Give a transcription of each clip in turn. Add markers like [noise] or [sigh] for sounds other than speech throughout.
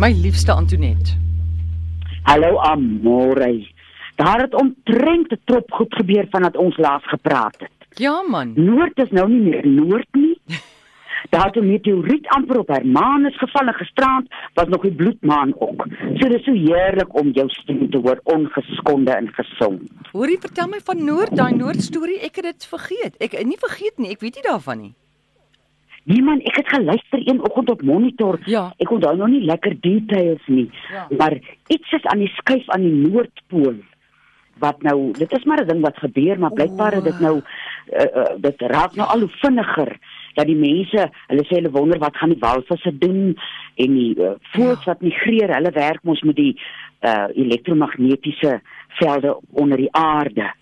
My liefste Antoinette. Hallo Amore. Daar het omtrent 'n trop goed gebeur vandat ons laas gepraat het. Ja man. Noord is nou nie meer Noord nie. [laughs] Daar het 'n meteoriet amper op Hermanus geval en gisterand was nog die bloedmaan ook. So dis so heerlik om jou stem te hoor ongeskonde en gesond. Hoorie, vertel my van Noord, daai Noord storie. Ek het dit vergeet. Ek nie vergeet nie. Ek weet nie daarvan nie. Nee man, ek het geluister een oggend op monitor. Ja. Ek onthou nog nie lekker details nie, Ja. maar iets is aan die skuif aan die noordpool wat nou dit is maar 'n ding wat gebeur, maar blykbaar het dit nou uh, uh, dit raak nou al hoe vinniger dat die mense, hulle sê hulle wonder wat gaan die walvisse doen en die uh, voëls wat migreer, hulle werk mos met die uh, elektromagnetiese velde onder die aarde.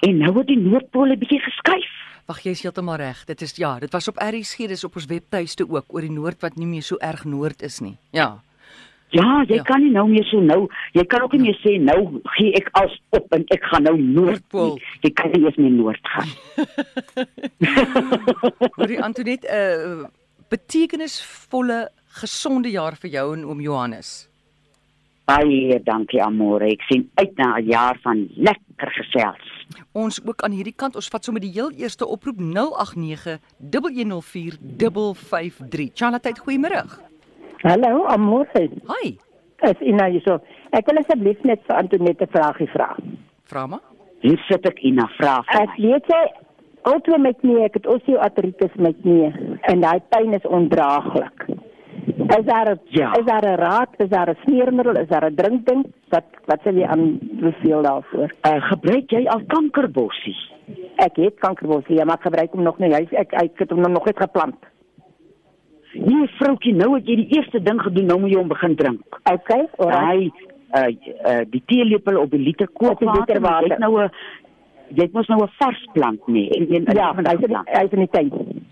En nou het die noordpool 'n bietjie geskuif. Wag, jy's heeltemal reg. Dit is ja, dit was op RSG, dis op ons webtuiste ook oor die Noord wat nie meer so erg Noord is nie. Ja. Ja, jy Ja. ja. kan nie nou meer so nou, jy kan ook nie meer sê nou gee ek as op en ek gaan nou noord. Nie. Jy kan nie eens meer noord gaan. [laughs] Hoorie Antoinette, 'n uh, betekenisvolle gesonde jaar vir jou en oom Johannes. Baie dankie Amore. Ek sien uit na 'n jaar van lekker gesels. Ons ook aan hierdie kant, ons vat sommer die heel eerste oproep 089 104 Charlotte, goeiemôre. Hallo, Amore. Hi. Is Ina hierso. Ek wil asseblief net vir Antoinette 'n vraagie vra. Vra maar. Hier sit ek in 'n vraag. vir Ek weet jy outoe met knie, ek het osteoartritis met knie en daai pyn is ondraaglik. Is daar 'n Ja. is daar 'n raad, is daar 'n smeermiddel, is daar 'n drinkding? Wat wat sal jy aanbeveel daarvoor? Uh, gebruik jy al kankerbossie? Ek het kankerbossie, ja, maar ek gebruik hom nog nie. Hy ek ek het hom nog net geplant. Nee, vroutjie, nou het jy die eerste ding gedoen, nou moet jy hom begin drink. Okay, alright. Daai uh uh die teelepel op die liter kookwater, liter maar jy het nou 'n jy mos nou 'n vars plant nee, en een Ja, hy's in hy's in die tuin.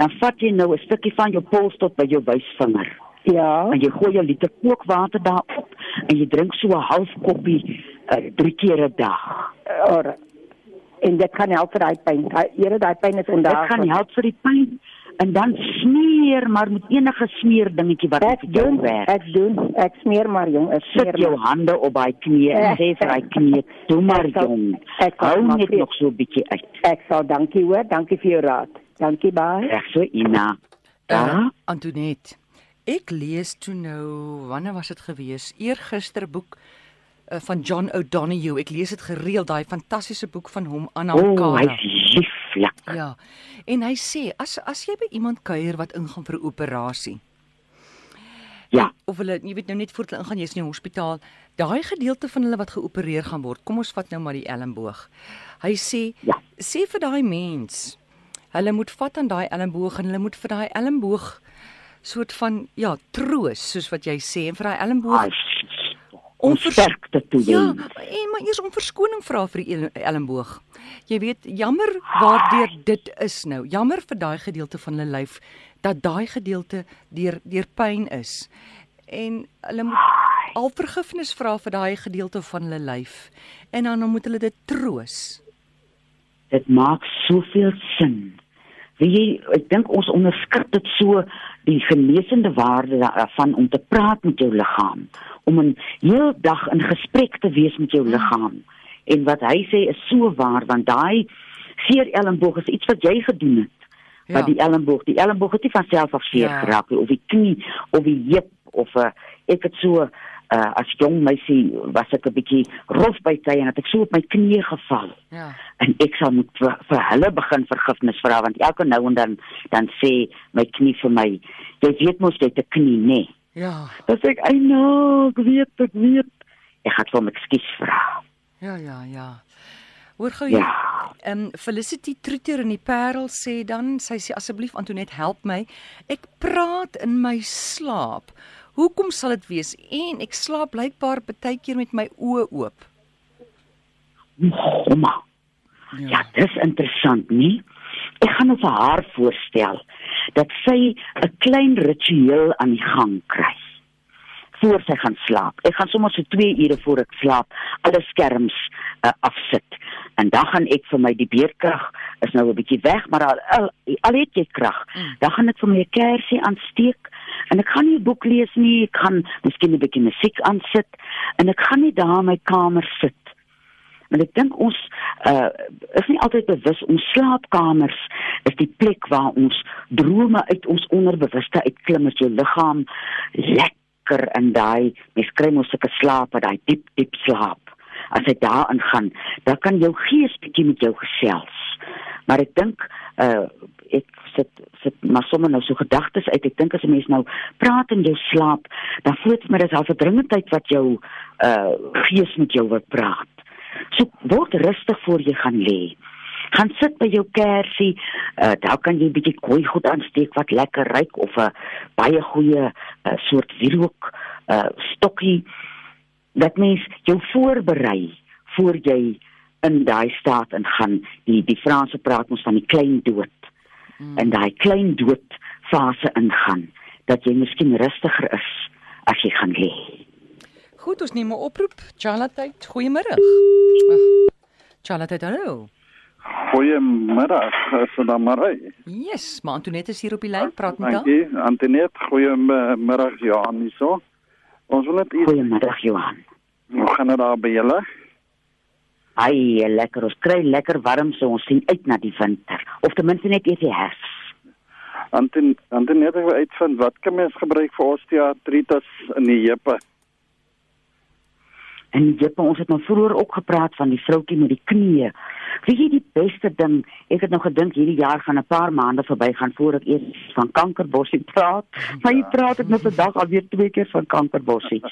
Dan vat jy nou 'n stukkie van jou pols tot by jou wysvinger. Ja. en jy gooi 'n liter kookwater daarop en jy drink so 'n half koppie uh, drie keer 'n dag. Or en dit kan help vir daai pyn. Here daai pyn is Dit ondaag. gaan help vir die pyn en dan smeer maar met enige smeer dingetjie wat Ek doen, werk. ek doen, ek smeer maar jong, ek smeer Sit jou maar. hande op daai knie en sê vir daai knie, "Doe maar Ek sal- jong. ek Hou net nog so 'n bietjie uit." Ek sal dankie hoor, dankie vir jou raad. Dankie baie. Reg so Ina. Uh, Ja. Antoinette. Ek lees toe nou, wanneer was dit gewees? Eergister boek uh, van John O'Donoghue. Ek lees dit gereeld, daai fantastiese boek van hom O, Anankara. hy's lief, ja. Ja. En hy sê as as jy by iemand kuier wat ingaan vir 'n operasie. Ja. Of hulle jy weet nou net voor hulle ingaan jy's in die hospitaal, daai gedeelte van hulle wat geopereer gaan word. Kom ons vat nou maar die elmboog. Hy sê Ja. sê vir daai mens, hulle moet vat aan daai elmboog en hulle moet vir daai elmboog soort van ja, troos soos wat jy sê en vir daai elmboog Hy onversterkte toe. Ja, doen. en maar eers om verskoning vra vir die el- elmboog. Jy weet, jammer waardeur dit is nou. Jammer vir daai gedeelte van hulle lyf dat daai gedeelte deur deur pyn is. En hulle moet al vergifnis vra vir daai gedeelte van hulle lyf. En dan moet hulle dit troos. Dit maak soveel sin. Weet jy, ek dink ons onderskat dit so die genesende waarde daarvan om te praat met jou liggaam, om 'n heel dag in gesprek te wees met jou liggaam. En wat hy sê is so waar want daai seer elmboog is iets wat jy gedoen het. Ja. Maar die elmboog, die elmboog het nie van self af seer Ja. geraak nie of die knie of die heup of uh, ek het so uh, as jong meisie was ek 'n bietjie rof by tye en het ek so op my knie geval Ja. en ek sal moet vir, vir hulle begin vergifnis vra want elke nou en dan dan sê my knie vir my jy weet mos jy het 'n knie nê nee. Ja. dan sê ek I know ek weet ek weet ek vir hom ekskuus vra Ja, ja, ja. Hoor gou hier. ja Ehm um, Felicity Troeter in die Parel sê dan, sy sê asseblief Antoinette help my. Ek praat in my slaap. Hoekom sal dit wees? En ek slaap blykbaar baie keer met my oë oop. Oma ja dis interessant nie ek gaan nou vir haar voorstel dat sy 'n klein ritueel aan die gang kry voor sy gaan slaap. Ek gaan sommer so 2 ure voor ek slaap alle skerms uh, afsit. En dan gaan ek vir my die beerkrag is nou 'n bietjie weg, maar al al, al het jy krag, dan gaan ek vir my 'n kersie aansteek En ek gaan nie 'n boek lees nie, ek gaan miskien 'n bietjie musiek aansit en ek gaan nie daar in my kamer sit. Want ek dink ons uh is nie altyd bewus ons slaapkamers is die plek waar ons drome uit ons onderbewuste uitklim as jou liggaam lekker in daai mens kry mos sulke slaap, daai diep diep slaap. As jy daarin gaan, dan kan jou gees bietjie met jou gesels. Maar ek dink uh ek sit sit maar sommer nou so gedagtes uit. Ek dink as 'n mens nou praat in jou slaap, dan voel dit maar dis al 'n dringendheid wat jou uh gees met jou wil praat. So word rustig voor jy gaan lê. Gaan sit by jou kersie. Uh daar kan jy 'n bietjie kooi goed aansteek wat lekker ruik of 'n baie goeie uh, soort wierook uh stokkie. Dat mens jou voorberei voor jy in daai staat ingaan. Die die Franse praat ons van die klein dood. Mm. En daai klein dood fase ingaan dat jy miskien rustiger is as jy gaan lê. Goed, ons neem 'n oproep. Charlotte, goeiemôre. Charlotte, hallo. Dan maar? Yes, maar Antoinette is hier op die lyn, praat met haar. Dankie, Antoinette. Goeiemôre, Johan hierso. Ons wil net Goeiemôre Johan. Hoe gaan dit daar by julle? Ai, lekker. Ons kry lekker warm so ons sien uit na die winter of ten minste net eers die herfs. Anton Antoinette wil uitvind wat kan mens gebruik vir osteoartritis in die heupe? En jy het ons het nou vroeër ook gepraat van die vroutjie met die knieë. Weet jy die beste ding, ek het nog gedink hierdie jaar gaan 'n paar maande verbygaan voor ek eers van kankerbossie praat. Maar jy praat ek net vandag alweer twee keer van kankerbossie.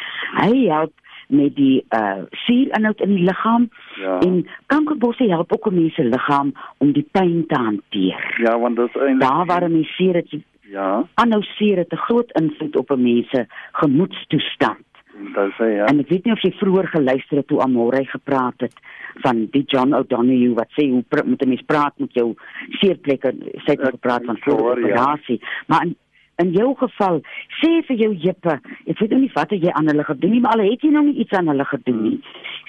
Hy help met die uh suurinhoud in die liggaam Ja. en kankerbossie help ook om mense liggaam om die pyn te hanteer. Ja, want dit is eintlik Daar waar mense seer het, Ja, aanhou seer het 'n groot invloed op 'n mens se gemoedstoestand. dit sê ja. En ek weet nie of jy vroeër geluister het toe Amore gepraat het van die John O'Donoghue wat sê hoe moet 'n mens praat met jou seerplekke. Sy het Ek- gepraat van ek hoor, ja. Maar in, in jou geval, sê vir jou jippe, ek weet nou nie wat jy aan hulle gedoen nie, maar al het jy nou nie iets aan hulle gedoen nie.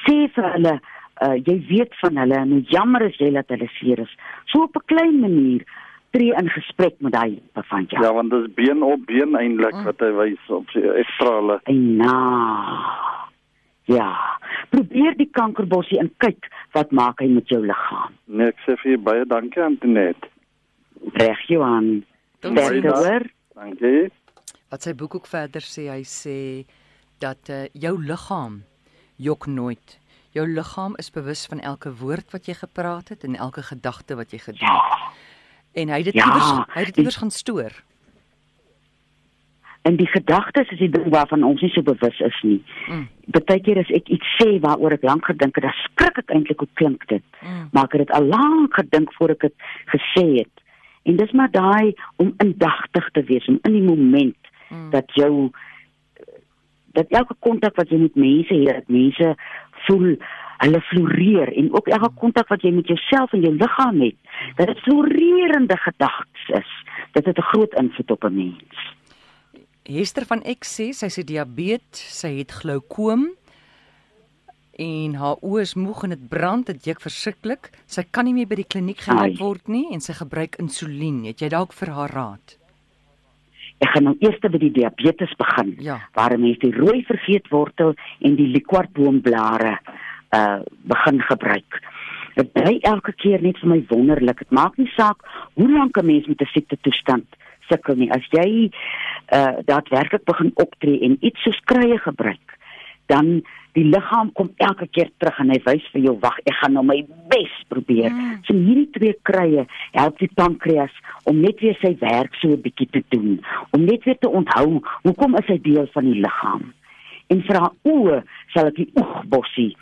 Sê vir hulle uh, jy weet van hulle en hoe jammer is jy dat hulle seer is. So op 'n klein manier tree in gesprek met daai jippe van jou. Ja, want dit is been op been eintlik wat hy wys op sy ekstra hulle. En na. Ja. Probeer die kankerbossie en kyk wat maak hy met jou liggaam. Nee, ek sê vir jou baie dankie Antoinette. Reg Johan. Sien. hoor. Dankie. Wat sy boek ook verder sê, hy sê dat uh, jou liggaam jok nooit. Jou liggaam is bewus van elke woord wat jy gepraat het en elke gedagte wat jy gedoen het. En hy het dit Ja, iewers hy het dit iewers gaan stoor. En die gedagtes is die ding waarvan ons nie so bewus is nie. Mm. Partykeer as ek iets sê waaroor ek lank gedink het, dan skrik ek eintlik hoe klink dit. Mm. Maar ek het dit al lank gedink voor ek dit gesê het. En dis maar daai om indagtig te wees, om in die moment Mm. dat jou dat elke kontak wat jy met mense het, dat mense voel hulle floreer en ook elke kontak wat jy met jouself en jou liggaam het, dat dit florerende gedagtes is. Dit het 'n groot invloed op 'n mens. Hester van X sê sy het diabetes, sy het glaukoom en haar oë is moeg en dit brand, dit juk verskriklik. Sy kan nie meer by die kliniek gehelp word nie en sy gebruik insulien. Het jy dalk vir haar raad? Ek gaan nou eers by die diabetes begin. Ja. Waar 'n mens die rooi vergeetwortel en die liquorboomblare uh begin gebruik. Dit bly elke keer net vir my wonderlik. Dit maak nie saak hoe lank 'n mens met 'n siekte toestand sukkel nie. As jy uh daadwerklik begin optree en iets soos krye gebruik, dan die liggaam kom elke keer terug en hy wys vir jou wag, ek gaan nou my bes probeer. Mm. So hierdie twee krye help die pankreas om net weer sy werk so 'n bietjie te doen, om net weer te onthou hoekom is hy deel van die liggaam. En vir haar oë sal ek die oogbossie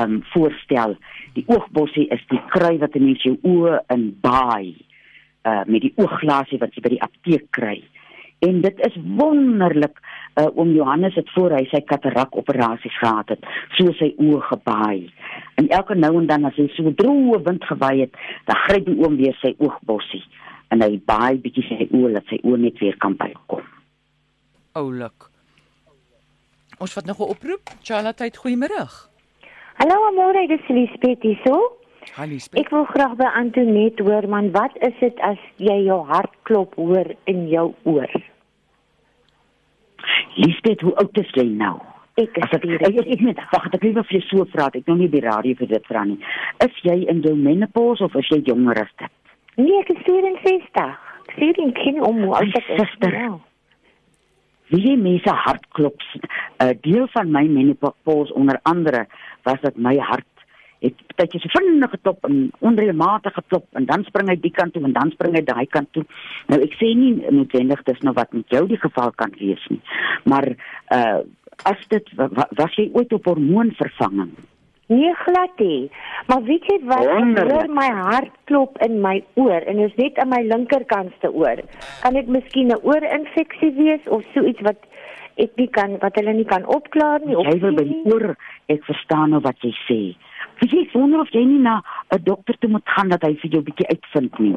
um voorstel. Die oogbossie is die kry wat 'n mens jou oë in baai uh met die oogglasie wat jy by die apteek kry. En dit is wonderlik uh oom Johannes het voor hy sy katarak operasies gehad het, so sy oë gebaai. En elke nou en dan as hy so droë wind gewaai het, dan gryp die oom weer sy oogbossie en hy baai bietjie sy oë dat sy oë net weer kan bykom. Oulik. Ons vat nog 'n oproep. Charlotte, goeiemôre. Hallo Amore, dis Lisbeth hierso. Hallo, Ek wil graag by Antoinette hoor man, wat is dit as jy jou hart klop hoor in jou oor? Lisbeth, hoe oud is jy nou? Ek is ek ek ek, ek net wag, ek wil vir jou so vra, ek nou nie die radio vir dit vra nie. Is jy in jou menopause of is jy jonger as dit? Nee, ek is 64. Ek sê dit ken om hoe oud ek is. Suster. Ja. Wie mense hartklop 'n uh, deel van my menopause onder andere was dat my hart het tydjie so vinnig geklop en onregelmatig geklop en dan spring hy die kant toe en dan spring hy daai kant toe. Nou ek sê nie noodwendig dis nou wat met jou die geval kan wees nie. Maar uh as dit wa, wa, was jy ooit op hormoonvervanging? Nee, glad nie. Maar weet jy wat? Hoor my hart klop in my oor en is net aan my linkerkantste oor. Kan dit miskien 'n oorinfeksie wees of so iets wat ek nie kan wat hulle nie kan opklaar nie of Jy wil by die oor ek verstaan nou wat jy sê. Wie jy wonder of jy nie na 'n dokter toe moet gaan dat hy vir jou bietjie uitvind nie.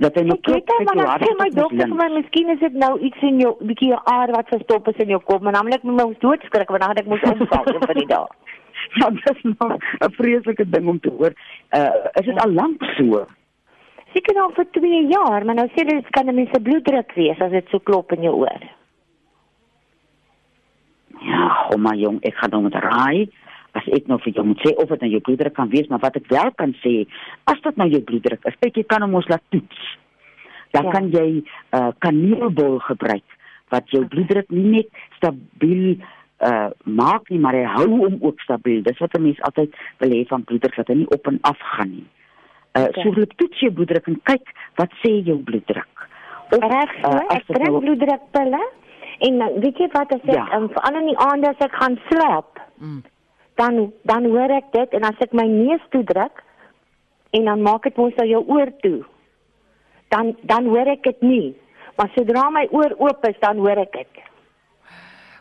Dat hy Ek weet kyk maar jou hart sê my moet dokter vir my miskien is dit nou iets in jou bietjie aar wat verstop is in jou kop, maar ek my mos doodskrik want dan ek mos omval een van die dae. [laughs] Ja, dit is nog 'n vreeslike ding om te hoor. Uh is dit al lank so? Seker nou vir 2 jaar, maar nou sê hulle dit kan 'n mens se bloeddruk wees as dit so klop in jou oor. Ja, hom maar jong, ek gaan nou met raai. As ek nou vir jou moet sê of dit nou jou bloeddruk kan wees, maar wat ek wel kan sê, as dit nou jou bloeddruk is, kyk jy kan hom ons laat toets. Dan Ja. kan jy uh kaneelbol gebruik wat jou bloeddruk nie net stabiel uh maak nie, maar hy hou hom ook stabiel. Dis wat 'n mens altyd wil hê van bloeddruk dat hy nie op en af gaan nie. Uh Oké. so loop toets jou bloeddruk en kyk wat sê jou bloeddruk. Of Reg uh, ek dit drink nou- bloeddrukpille en dan weet jy wat as ek Ja. um, veral in die aande as ek gaan slaap, Mm. Dan dan hoor ek dit en as ek my neus toe druk en dan maak dit mos nou jou oor toe. Dan dan hoor ek dit nie. Maar sodra my oor oop is, dan hoor ek dit.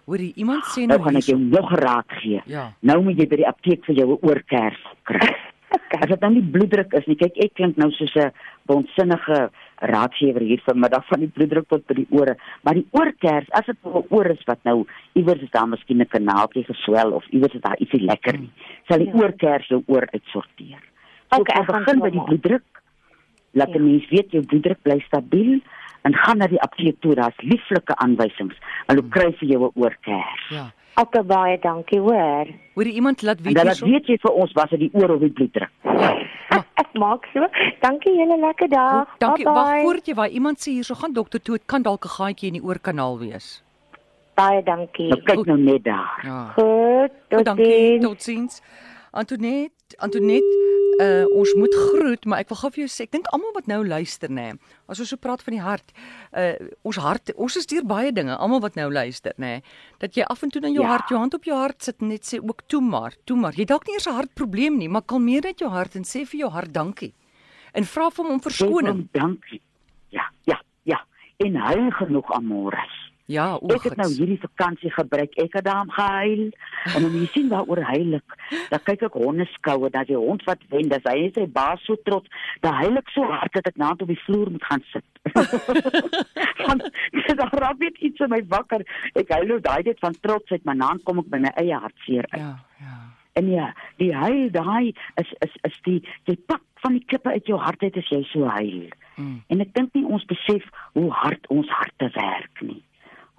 Hoorie, iemand sê Nou nou gaan ek jou nog raad gee. Ja. Nou moet jy by die apteek vir jou 'n oorkers kry. [laughs] Okay. As dit nou nie bloeddruk is nie, kyk ek klink nou soos 'n bonsinnige raadgewer hier vanmiddag van die bloeddruk tot by die ore, maar die oorkers, as dit nou 'n oor is wat nou iewers is daar miskien 'n kanaaltjie geswel of iewers is daar ietsie lekker nie, sal die Ja. oorkers jou oor uitsorteer. So Okay, ek begin by die bloeddruk. Laat Ja. die mens weet jou bloeddruk bly stabiel en gaan na die apteek toe, daar's lieflike aanwysings. Hulle Hmm. kry vir jou 'n oorkers. Ja. Okay, baie dankie, hoor. Hoorie, iemand laat En weet laat weet jy vir ons was dit die oor of die bloeddruk. [laughs] Ek maak so. Dankie julle lekker dag. Oh, dankie. Wag voordat jy waar iemand sê hierso gaan dokter toe, dit kan dalk 'n gaatjie in die oorkanaal wees. Baie dankie. Nou kyk nou net daar. Ja. Goed, Oh, tot dankie. ziens. Totsiens. Antoinette, Antoinette, uh, ons moet groet, maar ek wil gou vir jou sê, ek dink almal wat nou luister nê, as ons so praat van die hart, uh ons hart, ons is deur baie dinge, almal wat nou luister nê, dat jy af en toe in jou Ja. hart, jou hand op jou hart sit en net sê ook toe maar, toe maar. Jy dalk nie eers 'n hartprobleem nie, maar kalmeer net jou hart en sê vir jou hart dankie. En vra vir hom om verskoning. Dankie. Ja, ja, ja. En huil genoeg amore. Ja, o, Ek het nou hierdie vakansie gebruik. Ek het daarom gehuil. En dan jy sien waaroor huil ek. Dan kyk ek hondeskoue dat die hond wat wen, dis hy is sy baas so trots. Dan huil ek so hard dat ek na op die vloer moet gaan sit. [laughs] Want daar raak net iets in my wakker. Ek huil nou daai dit van trotsheid, maar dan kom ek by my eie hartseer uit. Ja, ja. En ja, die huil daai is is is die jy pak van die klippe uit jou hart uit as jy so huil. Mm. En ek dink nie ons besef hoe hard ons harte werk nie.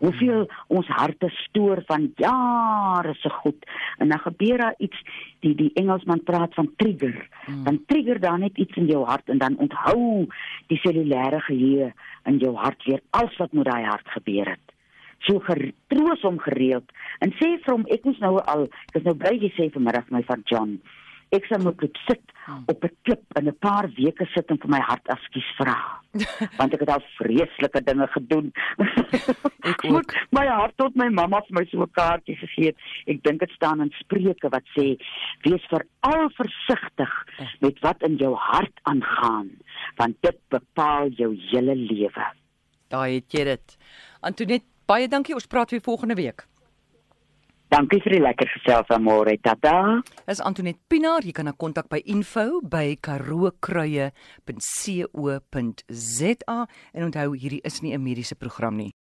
Hoeveel ons harte stoor van jare se goed en dan gebeur daar iets die die Engelsman praat van trigger. Mm. Dan trigger daar net iets in jou hart en dan onthou die cellulêre geheue in jou hart weer alles wat met daai hart gebeur het. So getroos hom gereeld en sê vir hom ek moes nou al ek is nou bly jy sê vanmiddag my van John ek sal moet klip sit op 'n klip in 'n paar weke sit en vir my hart askies vra [laughs] want ek het al vreeslike dinge gedoen [laughs] Ek ook. my hart tot my mamma vir my so 'n kaartjie gegee het ek dink dit staan in Spreuke wat sê wees veral versigtig met wat in jou hart aangaan want dit bepaal jou hele lewe Daai het jy dit. Antoinette, baie dankie. Ons praat weer volgende week. Dankie vir die lekker gesels vanmôre tata is Antoinette Pinaar. Jy kan haar kontak by info@karookruie.co.za en onthou hierdie is nie 'n mediese program nie.